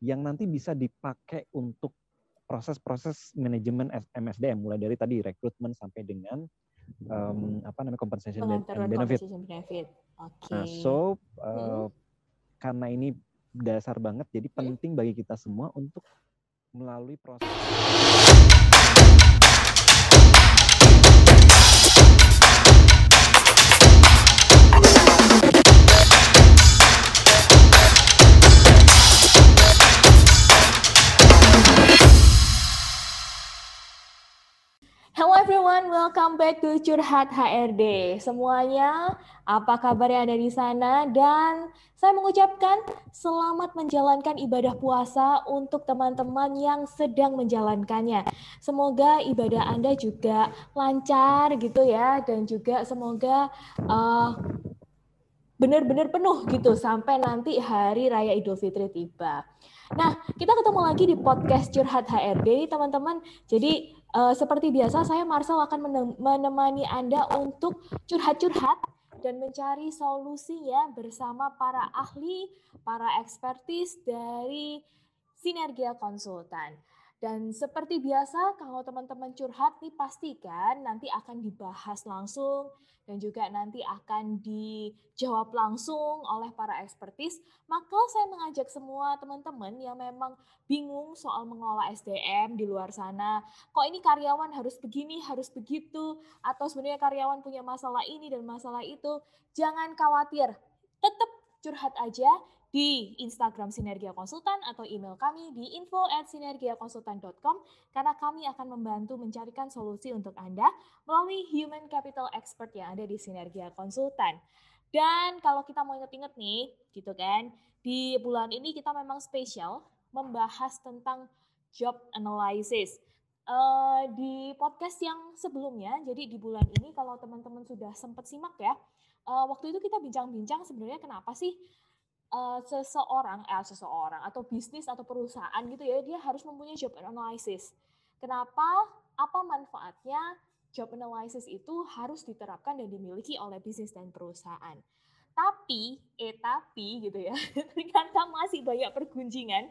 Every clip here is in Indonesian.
yang nanti bisa dipakai untuk proses-proses manajemen MSDM mulai dari tadi rekrutmen sampai dengan um, apa namanya compensation and benefit. benefit. Okay. Nah, so uh, hmm. karena ini dasar banget, jadi penting bagi kita semua untuk melalui proses. Everyone, welcome back to Curhat HRD. Semuanya, apa kabar yang ada di sana? Dan saya mengucapkan selamat menjalankan ibadah puasa untuk teman-teman yang sedang menjalankannya. Semoga ibadah Anda juga lancar gitu ya, dan juga semoga uh, benar-benar penuh gitu sampai nanti hari raya Idul Fitri tiba. Nah, kita ketemu lagi di podcast Curhat HRD, teman-teman. Jadi Uh, seperti biasa, saya Marcel akan menemani Anda untuk curhat-curhat dan mencari solusinya bersama para ahli, para ekspertis dari Sinergia Konsultan. Dan seperti biasa, kalau teman-teman curhat nih pastikan nanti akan dibahas langsung dan juga nanti akan dijawab langsung oleh para ekspertis. Maka saya mengajak semua teman-teman yang memang bingung soal mengelola SDM di luar sana. Kok ini karyawan harus begini, harus begitu, atau sebenarnya karyawan punya masalah ini dan masalah itu. Jangan khawatir, tetap curhat aja di Instagram Sinergia Konsultan atau email kami di info at sinergiakonsultan.com karena kami akan membantu mencarikan solusi untuk Anda melalui human capital expert yang ada di Sinergia Konsultan. Dan kalau kita mau inget-inget nih, gitu kan, di bulan ini kita memang spesial membahas tentang job analysis. Uh, di podcast yang sebelumnya, jadi di bulan ini kalau teman-teman sudah sempat simak ya, uh, waktu itu kita bincang-bincang sebenarnya kenapa sih uh, seseorang, eh seseorang atau bisnis atau perusahaan gitu ya, dia harus mempunyai job analysis. Kenapa? Apa manfaatnya job analysis itu harus diterapkan dan dimiliki oleh bisnis dan perusahaan. Tapi, eh tapi gitu ya, ternyata masih banyak pergunjingan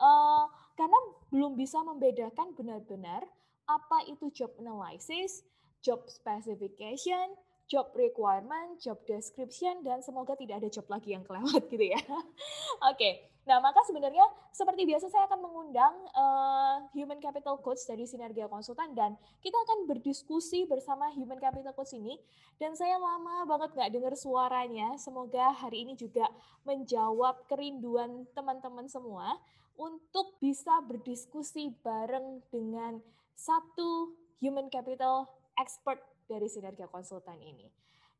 uh, karena belum bisa membedakan benar-benar apa itu job analysis, job specification, job requirement, job description, dan semoga tidak ada job lagi yang kelewat gitu ya. Oke, okay. nah maka sebenarnya seperti biasa saya akan mengundang uh, Human Capital Coach dari Sinergia Konsultan dan kita akan berdiskusi bersama Human Capital Coach ini dan saya lama banget nggak dengar suaranya. Semoga hari ini juga menjawab kerinduan teman-teman semua untuk bisa berdiskusi bareng dengan satu Human Capital Expert dari Sinergia Konsultan ini.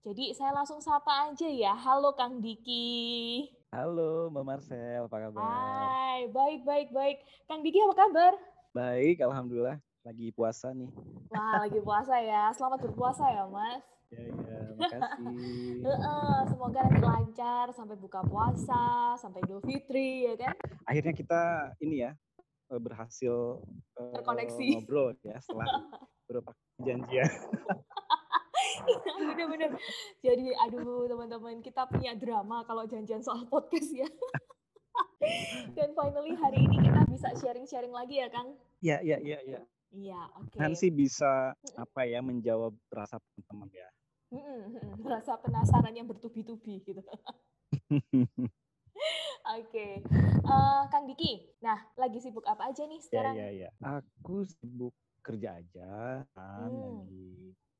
Jadi saya langsung sapa aja ya. Halo Kang Diki. Halo Mbak Marcel, apa kabar? Hai, baik, baik, baik. Kang Diki apa kabar? Baik, Alhamdulillah. Lagi puasa nih. Wah, lagi puasa ya. Selamat berpuasa ya, Mas. Ya, ya, makasih. Semoga nanti lancar sampai buka puasa, sampai Idul Fitri, ya kan? Akhirnya kita ini ya, eh, berhasil eh, terkoneksi uh, ngobrol ya setelah beberapa janjian. Bener-bener. Jadi aduh teman-teman kita punya drama kalau janjian soal podcast ya. Dan finally hari ini kita bisa sharing-sharing lagi ya Kang. Iya, iya, iya, iya. Iya, oke. Okay. Nanti bisa apa ya menjawab rasa teman-teman ya. rasa penasaran yang bertubi-tubi gitu. Oke, okay. uh, eh, Kang Diki. Nah, lagi sibuk apa aja nih iya, sekarang? Iya, iya, iya. Aku sibuk kerja aja, kan hmm. lagi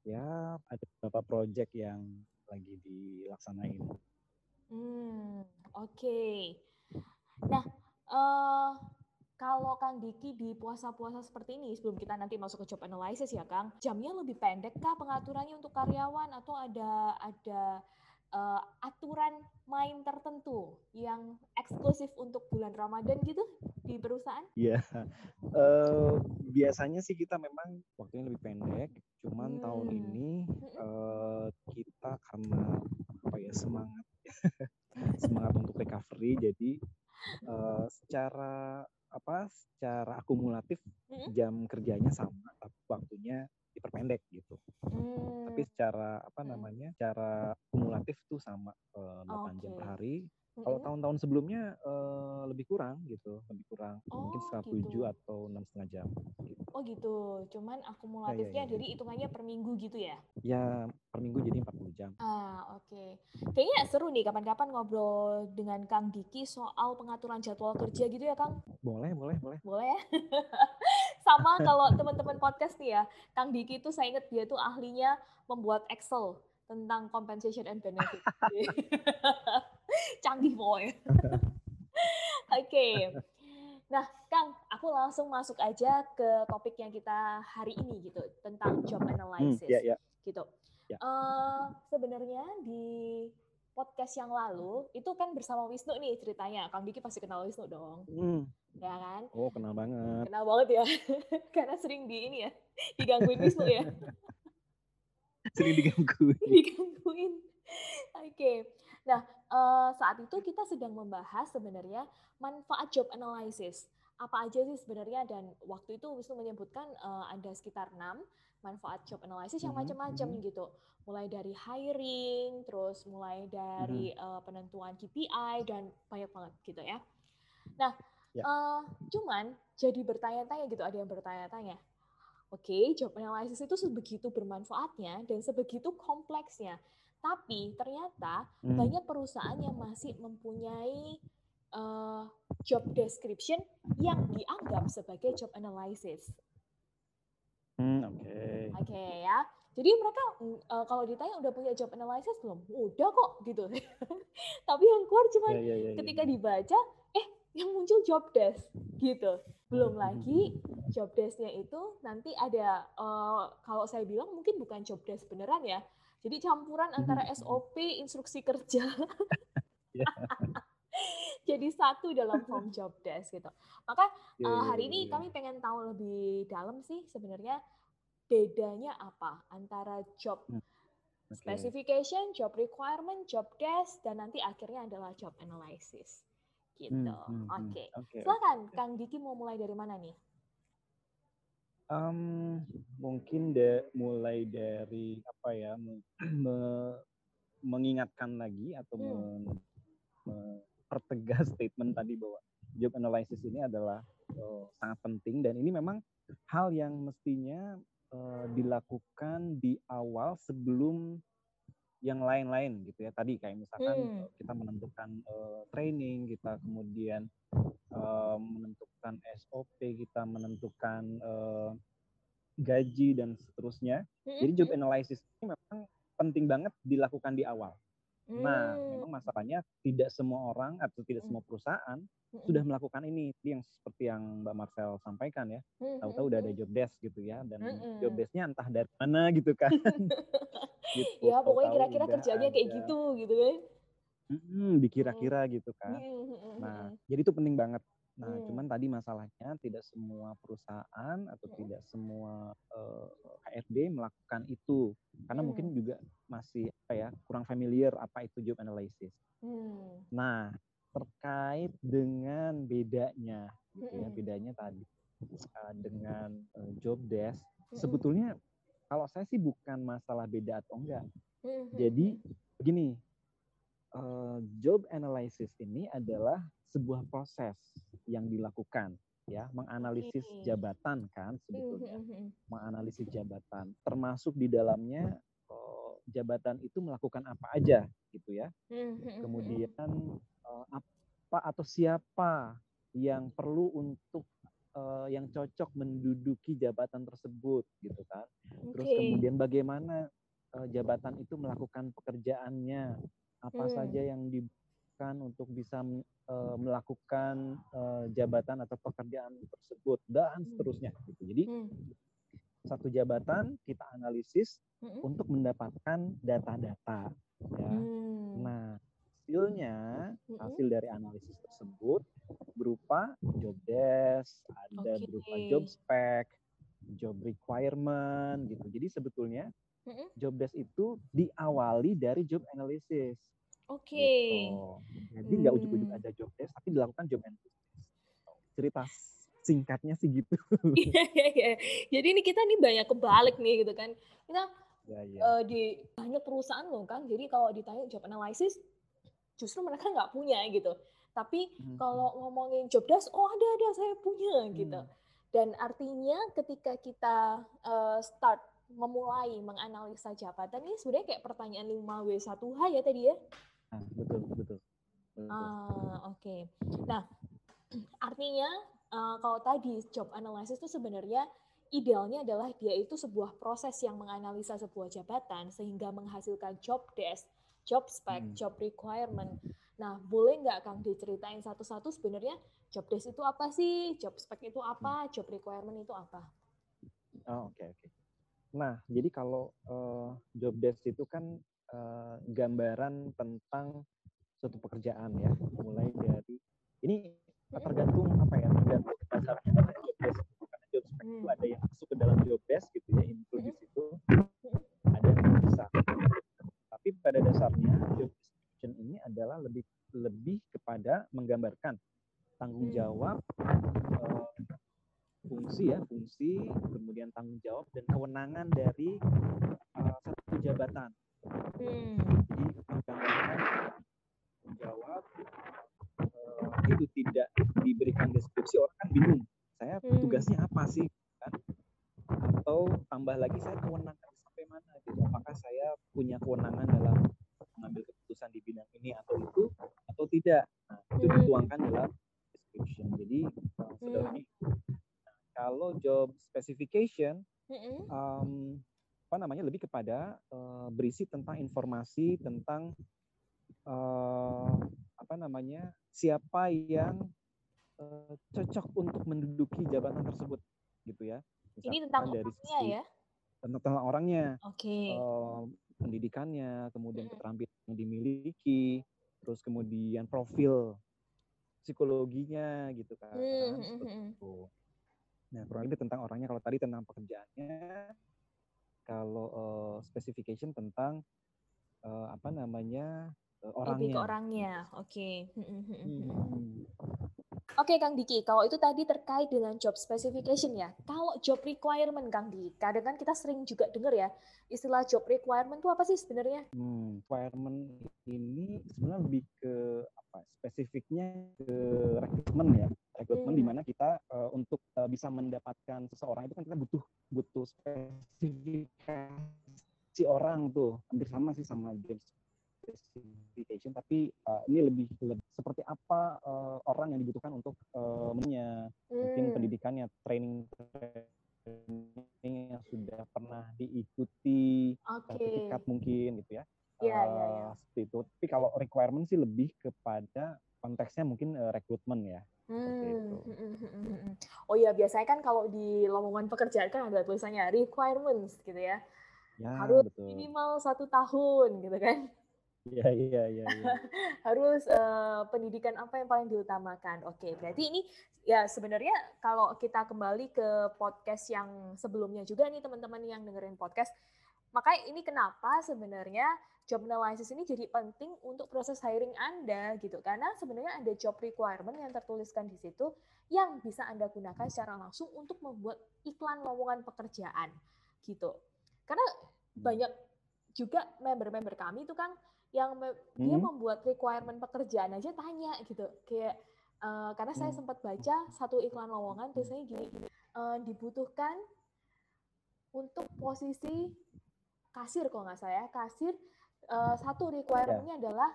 ya ada beberapa project yang lagi dilaksanain. Hmm, oke. Okay. Nah, uh, kalau Kang Diki di puasa-puasa seperti ini, sebelum kita nanti masuk ke job analysis ya Kang, jamnya lebih pendek kah pengaturannya untuk karyawan atau ada ada uh, aturan main tertentu yang eksklusif untuk bulan Ramadan gitu di perusahaan? Iya, yeah. uh, biasanya sih kita memang waktunya lebih pendek. Cuman hmm. tahun ini uh, kita karena apa ya semangat semangat untuk recovery, jadi uh, secara apa secara akumulatif hmm? jam kerjanya sama, tapi waktunya diperpendek gitu. Hmm. Tapi secara apa namanya? Secara kumulatif tuh sama uh, 8 okay. jam per hari. Kalau tahun-tahun sebelumnya uh, lebih kurang gitu, lebih kurang. Oh, Mungkin sekitar gitu. 7 atau enam setengah jam. Gitu. Oh gitu. Cuman akumulatifnya ya, ya, ya. jadi hitungannya per minggu gitu ya? Ya, per minggu jadi 40 jam. Ah, oke. Okay. Kayaknya seru nih kapan-kapan ngobrol dengan Kang Diki soal pengaturan jadwal kerja gitu ya, Kang? Boleh, boleh, boleh. Boleh ya? Sama kalau teman-teman podcast nih ya, Kang Diki itu saya ingat dia tuh ahlinya membuat Excel tentang compensation and benefit. Canggih boy. Oke. Okay. Nah, Kang, aku langsung masuk aja ke topik yang kita hari ini gitu tentang job hmm, analysis. Hmm, yeah, yeah. Gitu. Yeah. Ya. Uh, sebenarnya di podcast yang lalu itu kan bersama Wisnu nih ceritanya. Kang Diki pasti kenal Wisnu dong. Hmm. Ya kan? Oh, kenal banget. Kenal banget ya. Karena sering di ini ya, digangguin Wisnu ya. sering digangguin. digangguin. Oke. Okay. Nah, uh, saat itu kita sedang membahas sebenarnya manfaat job analysis. Apa aja sih sebenarnya dan waktu itu Wisnu menyebutkan uh, ada sekitar enam manfaat job analysis yang mhm, macam-macam mm -hmm. gitu. Mulai dari hiring, terus mulai dari mm -hmm. uh, penentuan KPI dan banyak banget gitu ya. Nah, yeah. Ya. uh, cuman jadi bertanya-tanya gitu, ada yang bertanya-tanya. Oke, okay, job analysis itu sebegitu bermanfaatnya dan sebegitu kompleksnya. Tapi ternyata hmm. banyak perusahaan yang masih mempunyai uh, job description yang dianggap sebagai job analysis. Hmm, Oke. Okay. Oke okay, ya. Jadi mereka uh, kalau ditanya udah punya job analysis belum? Udah kok gitu. Tapi yang keluar cuma yeah, yeah, yeah, ketika yeah. dibaca, eh yang muncul job desk gitu. Belum hmm, lagi job desknya itu nanti ada uh, kalau saya bilang mungkin bukan job desk beneran ya, jadi campuran antara hmm. SOP, instruksi kerja. Iya. Jadi satu dalam form job desk gitu. Maka uh, hari ini kami pengen tahu lebih dalam sih sebenarnya bedanya apa antara job hmm, okay. specification, job requirement, job desk, dan nanti akhirnya adalah job analysis. Gitu. Hmm, hmm, Oke. Okay. Okay. Silakan, Kang Diki mau mulai dari mana nih? Um, mungkin de, mulai dari apa ya me, me, mengingatkan lagi atau hmm. mempertegas statement tadi bahwa job analysis ini adalah uh, sangat penting dan ini memang hal yang mestinya uh, dilakukan di awal sebelum yang lain-lain gitu ya tadi kayak misalkan hmm. kita menentukan uh, training kita kemudian uh, menentukan SOP kita menentukan uh, gaji dan seterusnya hmm. jadi job analysis ini memang penting banget dilakukan di awal hmm. nah memang masalahnya tidak semua orang atau tidak semua perusahaan hmm. sudah melakukan ini yang seperti yang Mbak Marcel sampaikan ya hmm. tahu-tahu udah ada job desk gitu ya dan hmm. job desknya entah dari mana gitu kan gitu. Ya pokoknya kira-kira kerjanya ada. kayak gitu gitu kan. Hmm, dikira-kira hmm. gitu kan. Hmm. Nah, jadi itu penting banget. Nah, hmm. cuman tadi masalahnya tidak semua perusahaan atau hmm. tidak semua uh, eh, HRD melakukan itu karena hmm. mungkin juga masih apa ya kurang familiar apa itu job analysis. Hmm. Nah, terkait dengan bedanya, gitu ya, bedanya tadi uh, dengan uh, job desk, hmm. sebetulnya kalau saya sih bukan masalah beda atau enggak. Hmm, hmm, Jadi hmm. begini, uh, job analysis ini adalah sebuah proses yang dilakukan ya. Menganalisis jabatan kan sebetulnya. menganalisis jabatan. Termasuk di dalamnya uh, jabatan itu melakukan apa aja gitu ya. Kemudian uh, apa atau siapa yang perlu untuk uh, yang cocok menduduki jabatan tersebut gitu kan. Terus okay. kemudian bagaimana uh, jabatan itu melakukan pekerjaannya, apa hmm. saja yang untuk bisa uh, melakukan uh, jabatan atau pekerjaan tersebut dan hmm. seterusnya gitu. Jadi hmm. satu jabatan kita analisis hmm. untuk mendapatkan data-data ya. Hmm. Nah, hasilnya hasil dari analisis tersebut berupa job desk, ada okay. berupa job spec, job requirement gitu. Jadi sebetulnya job desk itu diawali dari job analysis. Oke. Okay. Gitu. Jadi nggak hmm. ujuk-ujuk ada job desk, tapi dilakukan job analysis. Cerita singkatnya sih gitu. Iya, iya, iya. Jadi ini kita nih banyak kebalik nih gitu kan. Kita ya, ya. Uh, di banyak perusahaan loh kan. Jadi kalau ditanya job analysis, justru mereka nggak punya gitu. Tapi hmm. kalau ngomongin job desk, oh ada ada saya punya gitu. Hmm. Dan artinya ketika kita uh, start memulai menganalisa jabatan ini sebenarnya kayak pertanyaan 5W1H ya tadi ya? Nah, betul, betul. Ah, oke. Okay. Nah, artinya uh, kalau tadi job analysis itu sebenarnya idealnya adalah dia itu sebuah proses yang menganalisa sebuah jabatan sehingga menghasilkan job desk, job spec, hmm. job requirement. Nah, boleh nggak Kang diceritain satu-satu sebenarnya job desk itu apa sih, job spec itu apa, hmm. job requirement itu apa? Oh, oke okay, oke. Okay. Nah, jadi kalau uh, job desk itu kan uh, gambaran tentang suatu pekerjaan ya, mulai dari ini tergantung apa ya, tergantung dasarnya job desk. Karena job spec itu hmm. ada yang masuk ke dalam job desk gitu ya, include di situ, ada yang bisa. Tapi pada dasarnya job description ini adalah lebih lebih kepada menggambarkan tanggung hmm. jawab uh, fungsi ya fungsi kemudian tanggung jawab dan kewenangan dari uh, satu jabatan hmm. jadi menggambarkan tanggung jawab uh, itu tidak diberikan deskripsi orang kan bingung saya hmm. tugasnya apa sih kan atau tambah lagi saya kewenangan sampai mana gitu apakah saya punya kewenangan dalam mengambil keputusan di bidang ini atau itu atau tidak nah, itu hmm. dituangkan dalam description jadi uh, sederhana kalau job specification um, apa namanya lebih kepada uh, berisi tentang informasi tentang uh, apa namanya siapa yang uh, cocok untuk menduduki jabatan tersebut gitu ya. Misalkan Ini tentang dari sisi, ya? Tentang, tentang orangnya. Okay. Uh, pendidikannya, kemudian hmm. keterampilan yang dimiliki, terus kemudian profil psikologinya gitu kan. Hmm. Nah, kurang lebih tentang orangnya. Kalau tadi tentang pekerjaannya, kalau uh, specification tentang uh, apa namanya uh, orangnya. Lebih ke orangnya, oke. Okay. Hmm, Oke Kang Diki, kalau itu tadi terkait dengan job specification ya. Kalau job requirement Kang Diki, kadang kan kita sering juga dengar ya istilah job requirement itu apa sih sebenarnya? Hmm, requirement ini sebenarnya lebih ke apa? Spesifiknya ke rekrutmen ya. Rekrutmen hmm. di mana kita uh, untuk uh, bisa mendapatkan seseorang itu kan kita butuh butuh spesifikasi orang tuh. Hampir sama sih sama job specification tapi uh, ini lebih, lebih seperti apa uh, orang yang dibutuhkan untuk uh, hmm. mungkin pendidikannya training training yang sudah pernah diikuti okay. sertifikat mungkin gitu ya yeah, uh, yeah, yeah. seperti itu tapi kalau requirement sih lebih kepada konteksnya mungkin uh, rekrutmen ya Hmm. Oh iya biasanya kan kalau di lowongan pekerjaan kan ada tulisannya requirements gitu ya. ya Harus betul. minimal satu tahun gitu kan. Iya iya iya. Ya. Harus uh, pendidikan apa yang paling diutamakan? Oke, berarti ini ya sebenarnya kalau kita kembali ke podcast yang sebelumnya juga nih teman-teman yang dengerin podcast, makanya ini kenapa sebenarnya job analysis ini jadi penting untuk proses hiring Anda gitu. Karena sebenarnya ada job requirement yang tertuliskan di situ yang bisa Anda gunakan secara langsung untuk membuat iklan lowongan pekerjaan gitu. Karena hmm. banyak juga member-member kami itu kan yang me hmm. dia membuat requirement pekerjaan aja tanya gitu kayak uh, karena saya hmm. sempat baca satu iklan lowongan tulisannya gini uh, dibutuhkan untuk posisi kasir kok nggak saya kasir uh, satu requirementnya yeah. adalah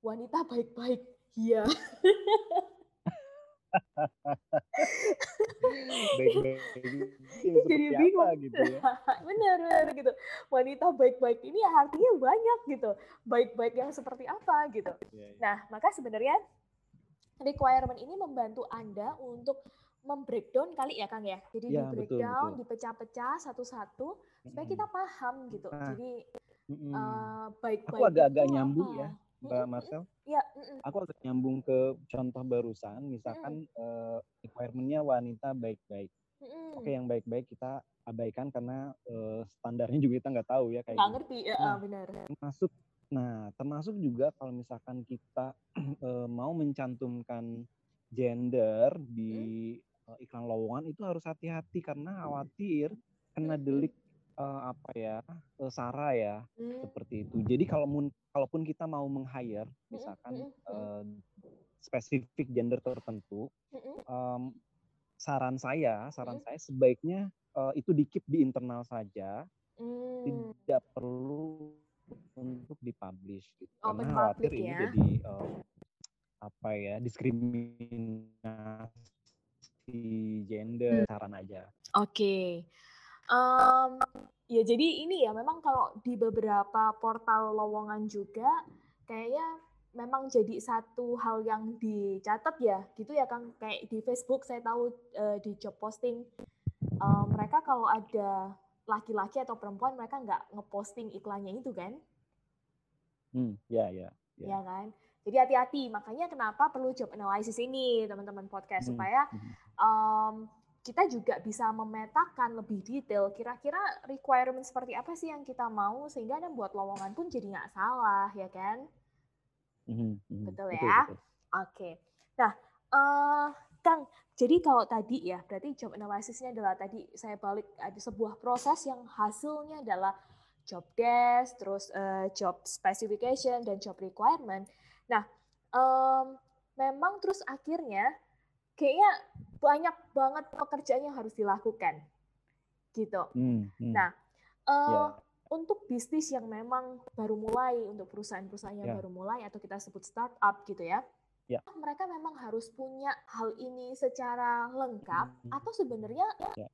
wanita baik-baik iya baik-baik jadi bingung. apa, gitu ya? Benar benar gitu. Wanita baik-baik ini artinya banyak gitu. Baik-baik yang seperti apa gitu. Ya, ya. nah maka sebenarnya requirement ini membantu anda untuk membreakdown kali ya Kang ya? Jadi ya, di breakdown dipecah-pecah satu-satu supaya kita paham gitu. Nah, jadi uh, baik-baik aku agak-agak nyambung ya Mbak Marcel. Iya. Aku agak nyambung ke contoh barusan, misalkan uh, requirement-nya wanita baik-baik. Oke, yang baik-baik kita abaikan karena uh, standarnya juga kita nggak tahu ya kayak. Nggak ngerti, ya nah, benar. Termasuk, nah termasuk juga kalau misalkan kita uh, mau mencantumkan gender di uh, iklan lowongan itu harus hati-hati karena khawatir kena delik uh, apa ya uh, Sarah ya Hmm. seperti itu. Jadi kalau kalaupun kita mau meng-hire Mm-mm, misalkan mm-mm, uh, spesifik gender tertentu, mm-mm. um, saran saya, saran Mm. saya sebaiknya uh, itu dikip di internal saja, Hmm. tidak perlu untuk dipublish gitu. Open Karena khawatir public ini ya. jadi um, apa ya diskriminasi gender saran aja. Oke. Em, ya jadi ini ya memang kalau di beberapa portal lowongan juga kayaknya memang jadi satu hal yang dicatat ya gitu ya Kang kayak di Facebook saya tahu eh, di job posting eh, mereka kalau ada laki-laki atau perempuan mereka nggak ngeposting iklannya itu kan Hmm, ya ya. Ya. ya kan jadi hati-hati makanya kenapa perlu job analysis ini teman-teman podcast Hmm, supaya um, kita juga bisa memetakan lebih detail kira-kira requirement seperti apa sih yang kita mau sehingga dan buat lowongan pun jadi nggak salah ya kan Mhm, mhm. Betul ya? betul. oke nah eh Kang jadi kalau tadi ya berarti job analysisnya adalah tadi saya balik ada sebuah proses yang hasilnya adalah job desk terus eh, job specification dan job requirement nah em, memang terus akhirnya kayaknya banyak banget pekerjaan yang harus dilakukan gitu. Hmm, hmm. Nah, eh, Ya. untuk bisnis yang memang baru mulai, untuk perusahaan-perusahaan yang Ya. baru mulai atau kita sebut startup gitu ya, Ya. mereka memang harus punya hal ini secara lengkap Hmm. atau sebenarnya Ya.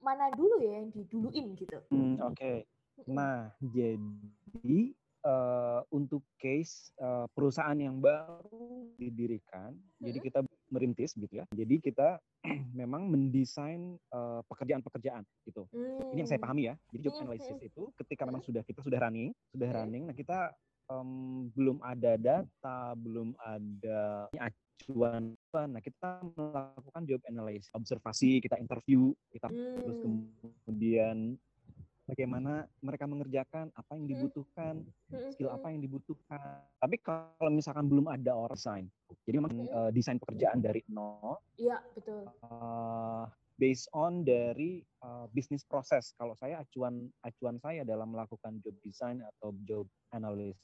mana dulu ya yang diduluin gitu. Hmm, Oke. Mm-mm. Nah, jadi eh, untuk case eh, perusahaan yang baru didirikan, jadi Mm-mm. kita merintis gitu ya. Jadi kita memang mendesain eh, pekerjaan-pekerjaan gitu. Ini yang saya Hmm. pahami ya. Jadi job Mm-mm, analysis mm-mm. itu ketika memang sudah kita sudah running, sudah Mm. running, nah kita em, belum ada data, belum ada acuan, nah kita melakukan job analysis, observasi, kita interview, kita terus Hmm. kemudian bagaimana mereka mengerjakan apa yang Hmm. dibutuhkan Mm-mm, skill apa yang dibutuhkan tapi kalau misalkan belum ada orang desain jadi memang Hmm. eh, desain pekerjaan dari nol Iya, betul. eh, based on dari eh, bisnis proses kalau saya acuan acuan saya dalam melakukan job design atau job analysis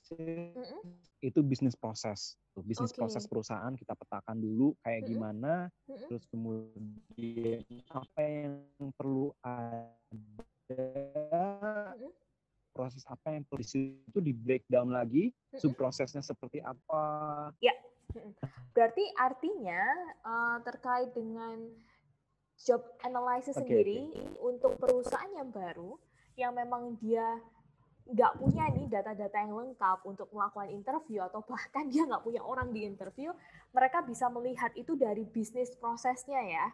Mm-mm. itu bisnis proses bisnis Oke. proses perusahaan kita petakan dulu kayak Mm-mm. gimana Mm-mm. terus kemudian apa yang perlu ada. Proses apa yang perlu di situ di breakdown lagi? Mm-mm. subprosesnya seperti apa? Berarti artinya eh, terkait dengan job analysis Oke, sendiri untuk perusahaan yang baru yang memang dia nggak punya nih data-data yang lengkap untuk melakukan interview atau bahkan dia nggak punya orang di interview, mereka bisa melihat itu dari bisnis prosesnya ya.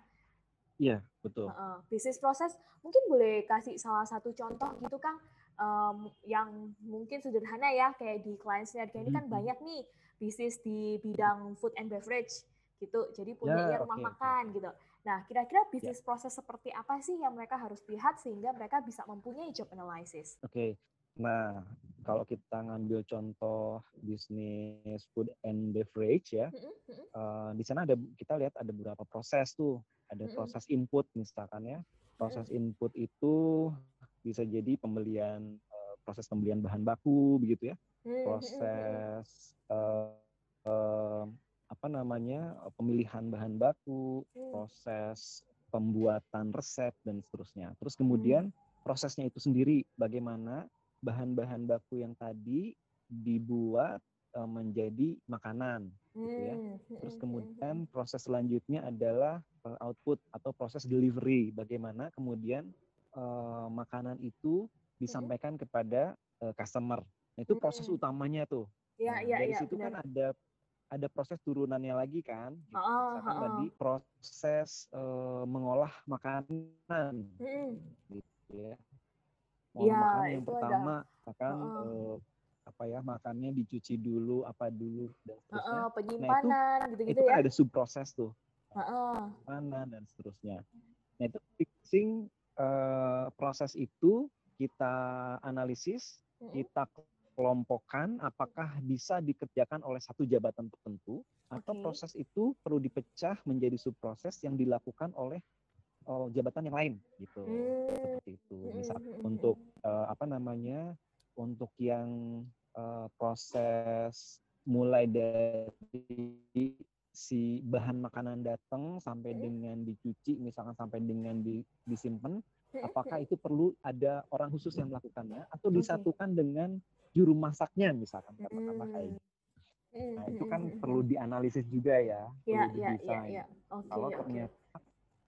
Iya betul. Heeh, bisnis proses mungkin boleh kasih salah satu contoh gitu Kang. Em, yang mungkin sederhana ya kayak di client scenario ini kan Mhm. banyak nih bisnis di bidang food and beverage gitu jadi punyanya Ya, rumah oke. makan gitu. Nah kira-kira bisnis proses seperti apa sih yang mereka harus lihat sehingga mereka bisa mempunyai job analysis? Oke nah kalau kita ngambil contoh bisnis food and beverage ya mm-mm, eh, di sana ada kita lihat ada beberapa proses tuh ada proses input misalkan ya proses input itu bisa jadi pembelian eh, proses pembelian bahan baku begitu ya mm, mm, mm, mm. proses eh, eh, apa namanya pemilihan bahan baku, Hmm. proses pembuatan resep dan seterusnya. Terus kemudian prosesnya itu sendiri bagaimana bahan-bahan baku yang tadi dibuat eh, menjadi makanan gitu ya. Mm, mm, Terus mm, kemudian proses selanjutnya adalah eh, output atau proses delivery bagaimana kemudian eh, makanan itu disampaikan kepada eh, customer. Nah, itu proses Mm. utamanya tuh. ya Nah, ya dari ya situ kan benar ada ada proses turunannya lagi kan. Gitu. Misalkan heeh. tadi proses eh, mengolah makanan Mm, gitu ya. Mengolah Iya, makanan yang itu ada. pertama akan eh, apa ya makannya dicuci dulu apa dulu dan seterusnya. heeh, penyimpanan gitu-gitu itu ya kan ada subproses tuh Heeh. mana dan seterusnya. Nah itu fixing eh, proses itu kita analisis, Mm-mm. kita kelompokkan apakah bisa dikerjakan oleh satu jabatan tertentu atau proses itu perlu dipecah menjadi subproses yang dilakukan oleh oh, jabatan yang lain gitu Hmm. seperti itu misal Mm-mm. untuk eh, apa namanya untuk yang eh, proses mulai dari si bahan makanan datang sampai Mm. dengan dicuci misalkan sampai dengan di, disimpan apakah itu perlu ada orang khusus yang melakukannya atau disatukan dengan juru masaknya misalkan katakanlah kayak gitu. Nah, itu kan perlu dianalisis juga ya, Ya, perlu ya, ya, didesain. ya. Oke, Kalau ternyata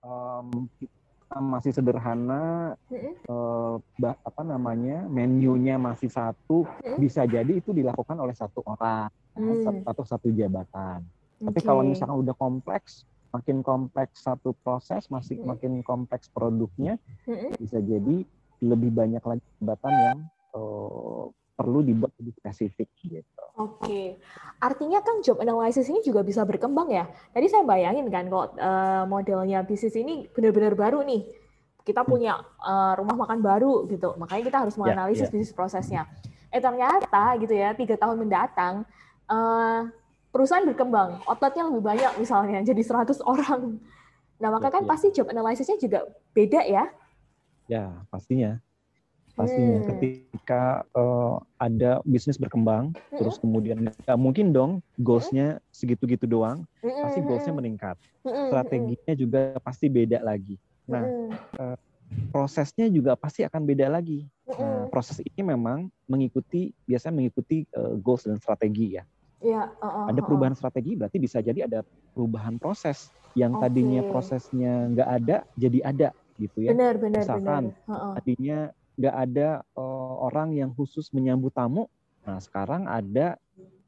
em, kita masih sederhana, Mm-mm. eh, bah- apa namanya, menunya masih satu, Mm. bisa jadi itu dilakukan oleh satu orang Hmm. atau satu jabatan. Tapi Oke. kalau misalkan udah kompleks, makin kompleks satu proses, masih Mm. makin kompleks produknya, Mm-mm. bisa jadi lebih banyak lagi jabatan yang eh, perlu dibuat lebih spesifik gitu. Oke, artinya kan job analysis ini juga bisa berkembang ya. Tadi saya bayangin kan kok eh, modelnya bisnis ini benar-benar baru nih. Kita punya eh, rumah makan baru gitu, makanya kita harus menganalisis ya. bisnis prosesnya. Eh ternyata gitu ya, tiga tahun mendatang eh, perusahaan berkembang, outletnya lebih banyak misalnya, jadi 100 orang. Nah maka kan Ya, ya. pasti job analysisnya juga beda ya. Ya, pastinya. Pastinya Hmm. ketika eh, ada bisnis berkembang, Mm-mm. terus kemudian nggak mungkin dong goals-nya segitu-gitu doang, Mm-mm, pasti goals-nya mm-mm, meningkat. mm-mm, Strateginya juga pasti beda lagi. Nah, mm-mm, prosesnya juga pasti akan beda lagi. Nah, mm-mm. proses ini memang mengikuti biasanya mengikuti eh, goals dan strategi ya. Iya, uh, uh, Ada uh, uh. perubahan strategi berarti bisa jadi ada perubahan proses yang tadinya Oke. prosesnya nggak ada jadi ada gitu ya. Benar, benar, Misalkan, benar. Heeh. tadinya nggak ada eh, orang yang khusus menyambut tamu. Nah sekarang ada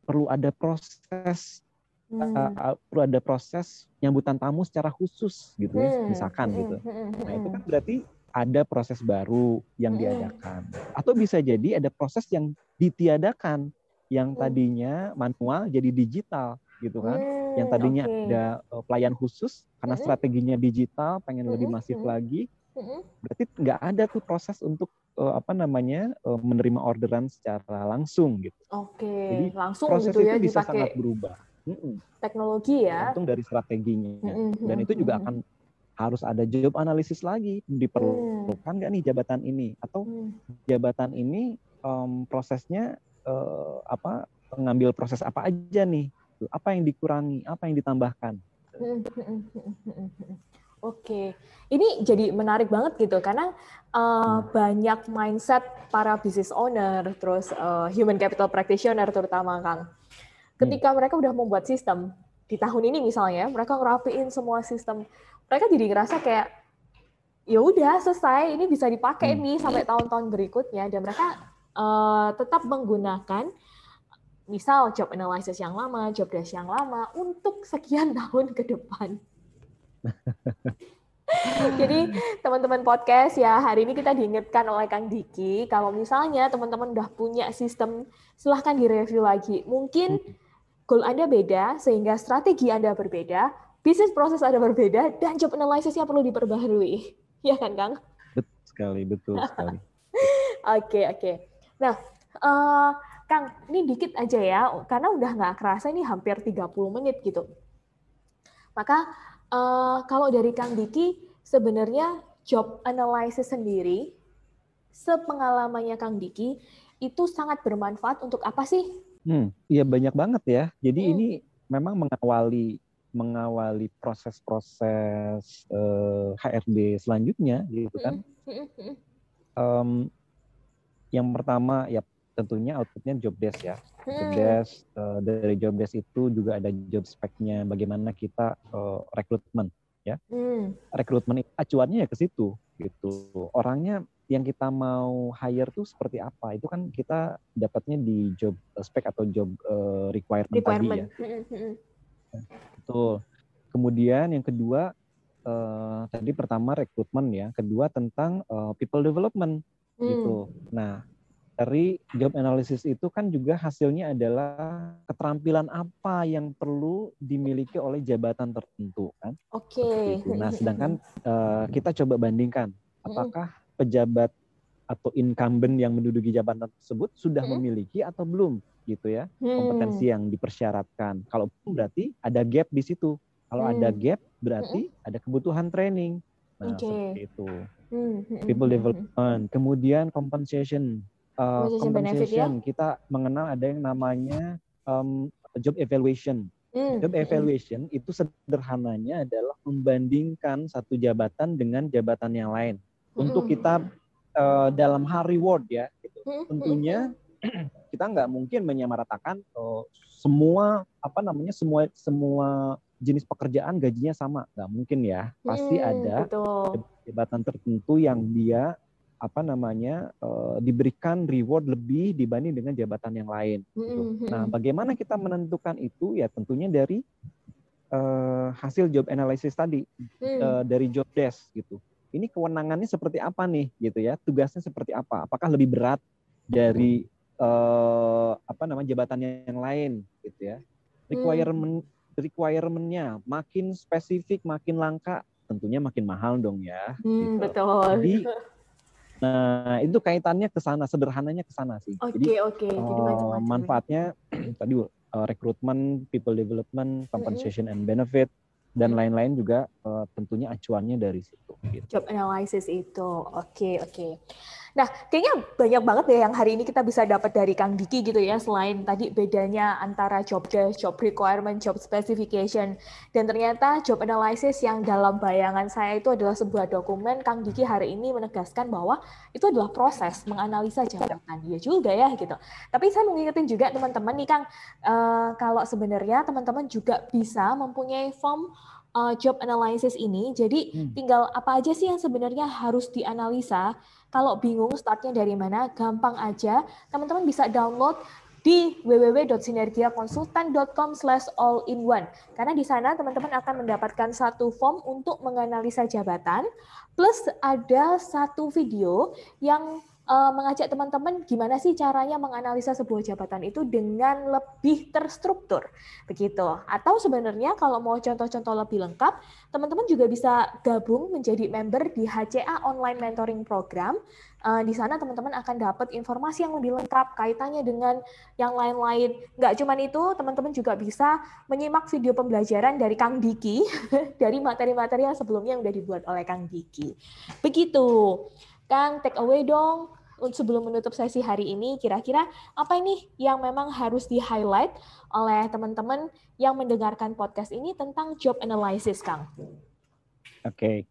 perlu ada proses Hmm. eh, perlu ada proses nyambutan tamu secara khusus gitu ya, Hmm, misalkan hmm, gitu. hmm, Nah itu hmm. kan berarti ada proses baru yang Hmm. diadakan. Atau bisa jadi ada proses yang ditiadakan yang Hmm. tadinya manual jadi digital gitu kan. Yang Hmm, tadinya oke. ada pelayan khusus karena Hmm. strateginya digital, pengen lebih Hmm, masif hmm. lagi, Hmm, berarti nggak ada tuh proses untuk eh, apa namanya eh, menerima orderan secara langsung gitu. Oke, Jadi, langsung Proses gitu itu ya bisa dipakai sangat berubah. Mm-mm, teknologi ya. Tergantung dari strateginya. Hmm, hmm, Dan itu juga hmm, akan harus ada job analisis lagi diperlukan nggak nih jabatan ini atau hmm. jabatan ini em, prosesnya eh, apa mengambil proses apa aja nih apa yang dikurangi apa yang ditambahkan Hmm, hmm, hmm, hmm, hmm, hmm. Oke, ini jadi menarik banget gitu karena uh, Hmm. banyak mindset para business owner, terus uh, human capital practitioner terutama Kang. Ketika mereka udah membuat sistem di tahun ini misalnya, mereka ngerapiin semua sistem, mereka jadi ngerasa kayak ya udah selesai, ini bisa dipakai Hmm. nih sampai tahun-tahun berikutnya dan mereka uh, tetap menggunakan misal job analysis yang lama, job desk yang lama untuk sekian tahun ke depan. Jadi teman-teman podcast ya hari ini kita diingatkan oleh Kang Diki kalau misalnya teman-teman udah punya sistem silahkan direview lagi. Mungkin goal Anda beda sehingga strategi Anda berbeda, bisnis proses Anda berbeda dan job analysisnya perlu diperbaharui. Ya kan Kang? betul sekali betul sekali Oke, oke. Nah, eh, Kang, ini dikit aja ya, karena udah nggak kerasa ini hampir 30 menit gitu. Maka, eh, kalau dari Kang Diki, sebenarnya job analysis sendiri, sepengalamannya Kang Diki, itu sangat bermanfaat untuk apa sih? hmm iya banyak banget ya jadi Hmm. ini memang mengawali mengawali proses-proses eh, HRD selanjutnya gitu kan. Em, yang pertama ya tentunya outputnya job desk ya job Hmm. desk eh, dari job desk itu juga ada job spec-nya bagaimana kita eh, rekrutmen Hmm. rekrutmen acuannya ya ke situ gitu orangnya yang kita mau hire tuh seperti apa itu kan kita dapatnya di job spec atau job eh, requirement, tadi ya Requirement. Mm-mm. betul kemudian yang kedua eh, tadi pertama rekrutmen ya kedua tentang eh, people development Hmm. gitu. Nah, dari job analysis itu kan juga hasilnya adalah keterampilan apa yang perlu dimiliki oleh jabatan tertentu kan. Oke. Itu. Nah, sedangkan eh, kita coba bandingkan apakah pejabat atau incumbent yang menduduki jabatan tersebut sudah Mm-mm. memiliki atau belum gitu ya Hmm. kompetensi yang dipersyaratkan. Kalau belum berarti ada gap di situ. Kalau ada Hmm. gap berarti ada kebutuhan training. Nah, Oke. seperti itu. Hmm, hmm, People hmm, hmm. development. Kemudian compensation. Uh, Compensation ya? kita mengenal ada yang namanya um, job evaluation. Hmm, Job hmm, evaluation itu sederhananya adalah membandingkan satu jabatan dengan jabatan yang lain. Untuk Mm-mm. kita uh, dalam hal reward ya, gitu. hmm, hmm, tentunya kita nggak mungkin menyamaratakan uh, semua apa namanya semua semua jenis pekerjaan gajinya sama, nggak mungkin ya. Pasti hmm, ada Betul. jabatan tertentu yang dia apa namanya uh, diberikan reward lebih dibanding dengan jabatan yang lain. gitu. Hmm, hmm, Nah, bagaimana kita menentukan itu? Ya tentunya dari eh, hasil job analysis tadi, Hmm, eh, dari job desk gitu. Ini kewenangannya seperti apa nih, gitu ya? Tugasnya seperti apa? Apakah lebih berat dari eh, apa namanya jabatan yang lain, gitu ya? Requirement requirementnya makin spesifik, makin langka, tentunya makin mahal dong ya. hmm, gitu. betul. Jadi, nah itu kaitannya ke sana, sederhananya ke sana sih. Jadi Oke, oke. Jadi Uh, ya. manfaatnya tadi uh, rekrutmen, people development, compensation and benefit dan Mm. lain-lain juga uh, tentunya acuannya dari situ. Gitu. Job analysis itu. Oke, oke. Nah, kayaknya banyak banget deh yang hari ini kita bisa dapat dari Kang Diki gitu ya, selain tadi bedanya antara job desk, job requirement, job specification. Dan ternyata job analysis yang dalam bayangan saya itu adalah sebuah dokumen, Kang Diki hari ini menegaskan bahwa itu adalah proses menganalisa jabatan. Iya juga ya gitu. Tapi saya mau ngingetin juga teman-teman nih Kang, eh, kalau sebenarnya teman-teman juga bisa mempunyai form eh, job analysis ini. Jadi Hmm. tinggal apa aja sih yang sebenarnya harus dianalisa. Kalau bingung startnya dari mana, gampang aja. Teman-teman bisa download di www.sinergiakonsultan.com slash all in one. Karena di sana teman-teman akan mendapatkan satu form untuk menganalisa jabatan, plus ada satu video yang eh, mengajak teman-teman gimana sih caranya menganalisa sebuah jabatan itu dengan lebih terstruktur. Begitu. Atau sebenarnya kalau mau contoh-contoh lebih lengkap, teman-teman juga bisa gabung menjadi member di HCA Online Mentoring Program. Eh, di sana teman-teman akan dapat informasi yang lebih lengkap kaitannya dengan yang lain-lain. Nggak cuma itu, teman-teman juga bisa menyimak video pembelajaran dari Kang Diki, dari materi-materi yang sebelumnya yang sudah dibuat oleh Kang Diki. Begitu. Kang, take away dong sebelum menutup sesi hari ini, kira-kira apa ini yang memang harus di-highlight oleh teman-teman yang mendengarkan podcast ini tentang job analysis, Kang? Oke,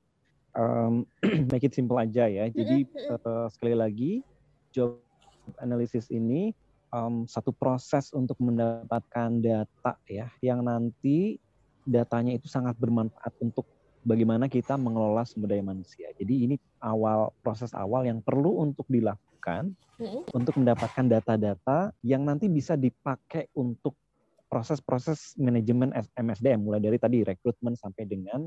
Um, make it simple aja ya. Jadi uh, sekali lagi job analysis ini um, satu proses untuk mendapatkan data ya, yang nanti datanya itu sangat bermanfaat untuk bagaimana kita mengelola sumber daya manusia. Jadi ini awal proses awal yang perlu untuk dilakukan Mm-mm. untuk mendapatkan data-data yang nanti bisa dipakai untuk proses-proses manajemen MSDM mulai dari tadi rekrutmen sampai dengan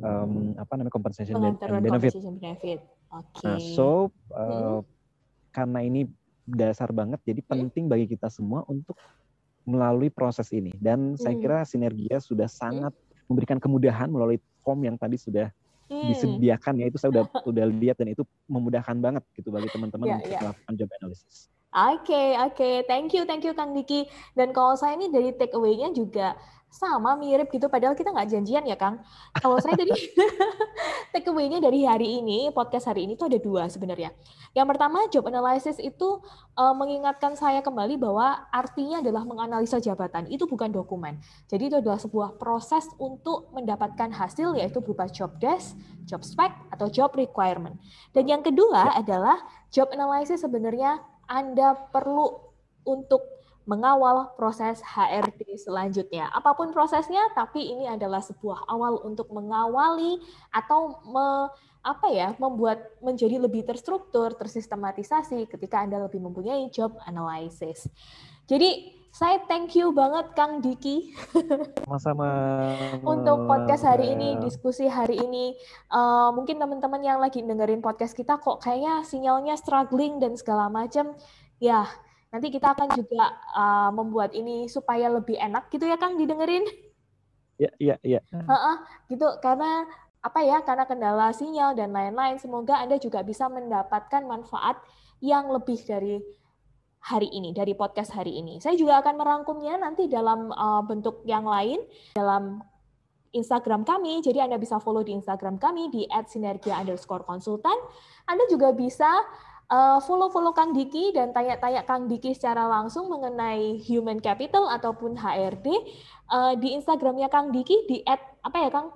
um, apa namanya compensation and Pengantaran benefit. compensation benefit. Oke. Nah, so Hmm. uh, karena ini dasar banget, jadi penting bagi kita semua untuk melalui proses ini. Dan saya Hmm. kira Sinergia sudah sangat memberikan kemudahan melalui form yang tadi sudah Hmm. disediakan ya itu saya udah udah lihat dan itu memudahkan banget gitu bagi teman-teman Ya, untuk ya. melakukan job analysis. Oke, oke. Thank you, thank you Kang Diki. Dan kalau saya ini dari take away-nya juga sama, mirip gitu. Padahal kita nggak janjian ya, Kang. Kalau saya tadi take away-nya dari hari ini, podcast hari ini tuh ada dua sebenarnya. Yang pertama, job analysis itu eh, mengingatkan saya kembali bahwa artinya adalah menganalisa jabatan. Itu bukan dokumen. Jadi itu adalah sebuah proses untuk mendapatkan hasil, yaitu berupa job desk, job spec, atau job requirement. Dan yang kedua adalah job analysis sebenarnya anda perlu untuk mengawal proses HRD selanjutnya. Apa pun prosesnya, tapi ini adalah sebuah awal untuk mengawali atau me, apa ya, membuat menjadi lebih terstruktur, tersistematisasi ketika Anda lebih mempunyai job analysis. Jadi saya thank you banget Kang Diki Sama-sama. untuk podcast hari ini, diskusi hari ini. Eh, mungkin teman-teman yang lagi dengerin podcast kita kok kayaknya sinyalnya struggling dan segala macam. Ya, nanti kita akan juga eh, membuat ini supaya lebih enak gitu ya Kang didengerin. Ya, ya, ya. Heeh, gitu karena apa ya? Karena kendala sinyal dan lain-lain. Semoga Anda juga bisa mendapatkan manfaat yang lebih dari hari ini, dari podcast hari ini. Saya juga akan merangkumnya nanti dalam uh, bentuk yang lain, dalam Instagram kami. Jadi Anda bisa follow di Instagram kami di @sinergia underscore konsultan. Anda juga bisa uh, follow-follow Kang Diki dan tanya-tanya Kang Diki secara langsung mengenai human capital ataupun HRD uh, di Instagramnya Kang Diki di at, apa ya Kang?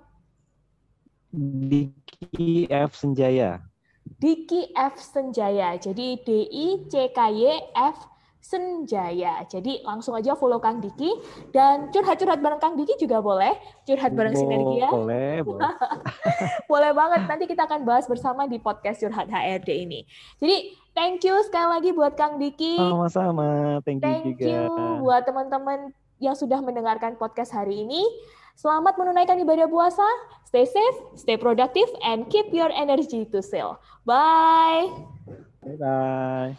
Diki F Senjaya. Diki F Senjaya. Jadi D I C K Y F Senjaya. Jadi langsung aja follow Kang Diki dan curhat-curhat bareng Kang Diki juga boleh. Curhat bareng Sinergia. Boleh, boleh. boleh banget. Nanti kita akan bahas bersama di podcast Curhat HRD ini. Jadi thank you sekali lagi buat Kang Diki. Sama-sama. Thank you thank juga. you buat teman-teman yang sudah mendengarkan podcast hari ini. Selamat menunaikan ibadah puasa. Stay safe, stay productive, and keep your energy to sell. Bye. Bye-bye.